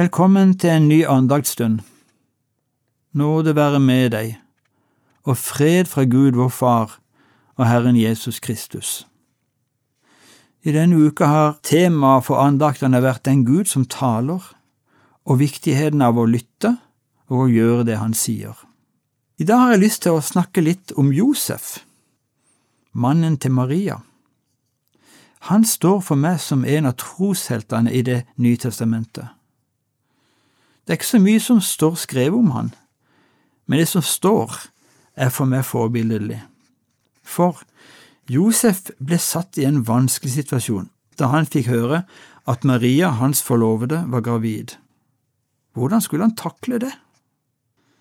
Velkommen til en ny andaktsstund. Nåde være med deg, og fred fra Gud vår Far og Herren Jesus Kristus. I denne uka har temaet for andaktene vært den Gud som taler, og viktigheten av å lytte og å gjøre det han sier. I dag har jeg lyst til å snakke litt om Josef, mannen til Maria. Han står for meg som en av trosheltene i Det nye testamentet. Det er ikke så mye som står skrevet om han, men det som står, er for meg forbilledlig. For Josef ble satt i en vanskelig situasjon da han fikk høre at Maria, hans forlovede, var gravid. Hvordan skulle han takle det?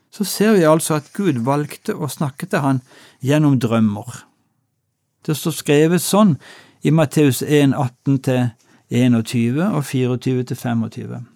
Så ser vi altså at Gud valgte å snakke til han gjennom drømmer. Det står skrevet sånn i Matteus 1, 18–21 og 24–25.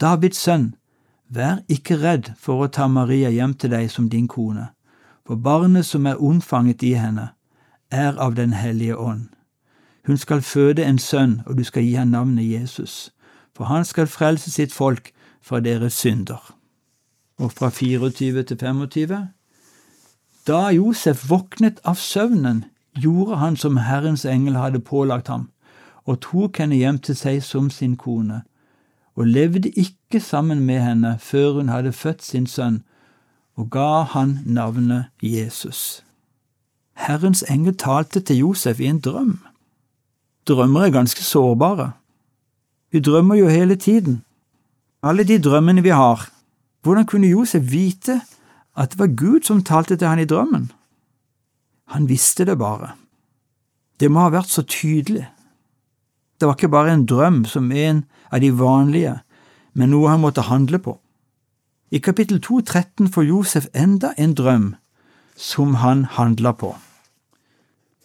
Davids sønn, vær ikke redd for å ta Maria hjem til deg som din kone, for barnet som er unnfanget i henne, er av Den hellige ånd. Hun skal føde en sønn, og du skal gi ham navnet Jesus, for han skal frelse sitt folk fra deres synder. Og fra 24 til 25. Da Josef våknet av søvnen, gjorde han som Herrens engel hadde pålagt ham, og tok henne hjem til seg som sin kone, og levde ikke sammen med henne før hun hadde født sin sønn, og ga han navnet Jesus. Herrens engel talte til Josef i en drøm. Drømmer er ganske sårbare. Vi drømmer jo hele tiden. Alle de drømmene vi har. Hvordan kunne Josef vite at det var Gud som talte til han i drømmen? Han visste det bare. Det må ha vært så tydelig. Det var ikke bare en drøm som en av de vanlige, men noe han måtte handle på. I kapittel 2.13 får Josef enda en drøm som han handla på.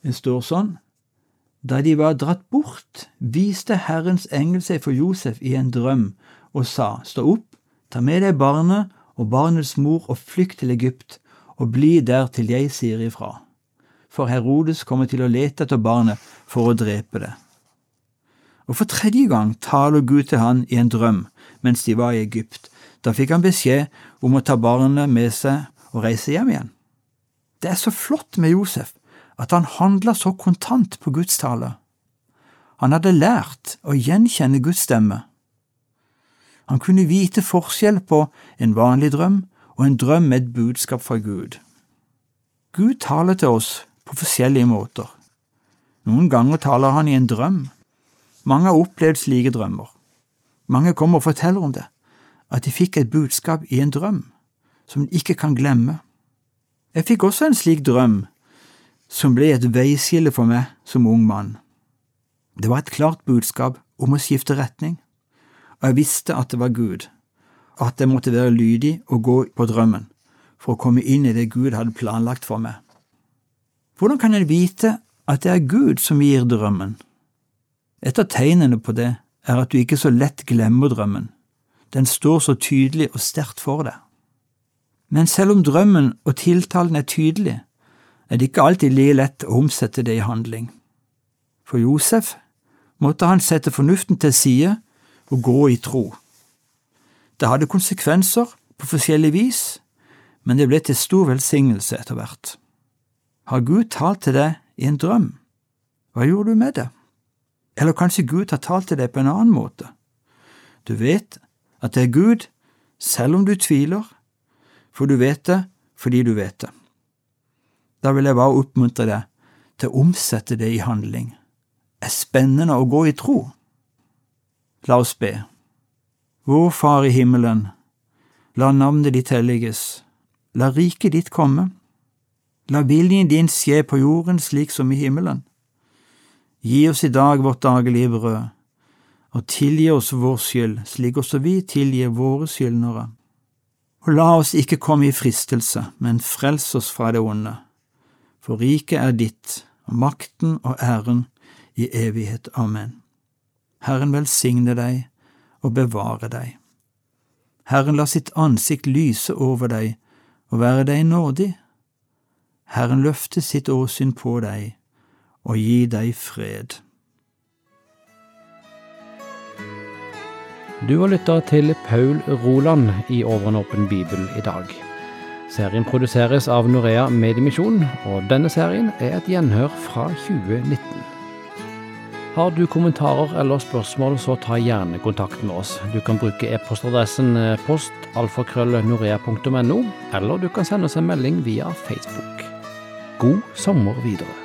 Det står sånn, da de var dratt bort, viste Herrens engel seg for Josef i en drøm og sa, Stå opp, ta med deg barnet og barnets mor og flykt til Egypt, og bli der til jeg sier ifra. For Herodes kommer til å lete etter barnet for å drepe det. Og for tredje gang taler Gud til han i en drøm mens de var i Egypt. Da fikk han beskjed om å ta barnet med seg og reise hjem igjen. Det er så flott med Josef at han handler så kontant på Guds tale. Han hadde lært å gjenkjenne Guds stemme. Han kunne vite forskjell på en vanlig drøm og en drøm med et budskap fra Gud. Gud taler til oss på forskjellige måter. Noen ganger taler han i en drøm. Mange har opplevd slike drømmer. Mange kommer og forteller om det, at de fikk et budskap i en drøm som de ikke kan glemme. Jeg fikk også en slik drøm som ble et veiskille for meg som ung mann. Det var et klart budskap om å skifte retning og jeg visste at det var Gud, og at jeg måtte være lydig og gå på drømmen for å komme inn i det Gud hadde planlagt for meg. Hvordan kan jeg vite at det er Gud som gir drømmen? Et av tegnene på det er at du ikke så lett glemmer drømmen. Den står så tydelig og sterkt for deg. Men selv om drømmen og tiltalen er tydelig, er det ikke alltid like lett å omsette det i handling. For Josef måtte han sette fornuften til side og gå i tro. Det hadde konsekvenser på forskjellig vis, men det ble til stor velsignelse etter hvert. Har Gud talt til deg i en drøm? Hva gjorde du med det? Eller kanskje Gud har talt til deg på en annen måte? Du vet at det er Gud, selv om du tviler, for du vet det fordi du vet det. Da vil jeg bare oppmuntre deg til å omsette det i handling. Det er spennende å gå i tro. La oss be. Vår Far i himmelen, la navnet ditt helliges, la riket ditt komme, la viljen din skje på jorden slik som i himmelen. Gi oss i dag vårt daglige brød, og tilgi oss vår skyld, slik også vi tilgir våre skyldnere. Og la oss ikke komme i fristelse, men frels oss fra det onde. For riket er ditt, og makten og æren i evighet. Amen. Herren velsigne deg og bevare deg. Herren la sitt ansikt lyse over deg og være deg nådig. Herren løfte sitt åsyn på deg og gi deg fred. Du har lytta til Paul Roland i Over en åpen bibel i dag. Serien produseres av Norea Mediemisjon, og denne serien er et gjenhør fra 2019. Har du kommentarer eller spørsmål, så ta gjerne kontakt med oss. Du kan bruke e-postadressen postalfakrøllnorea.no, eller du kan sende oss en melding via Facebook. God sommer videre.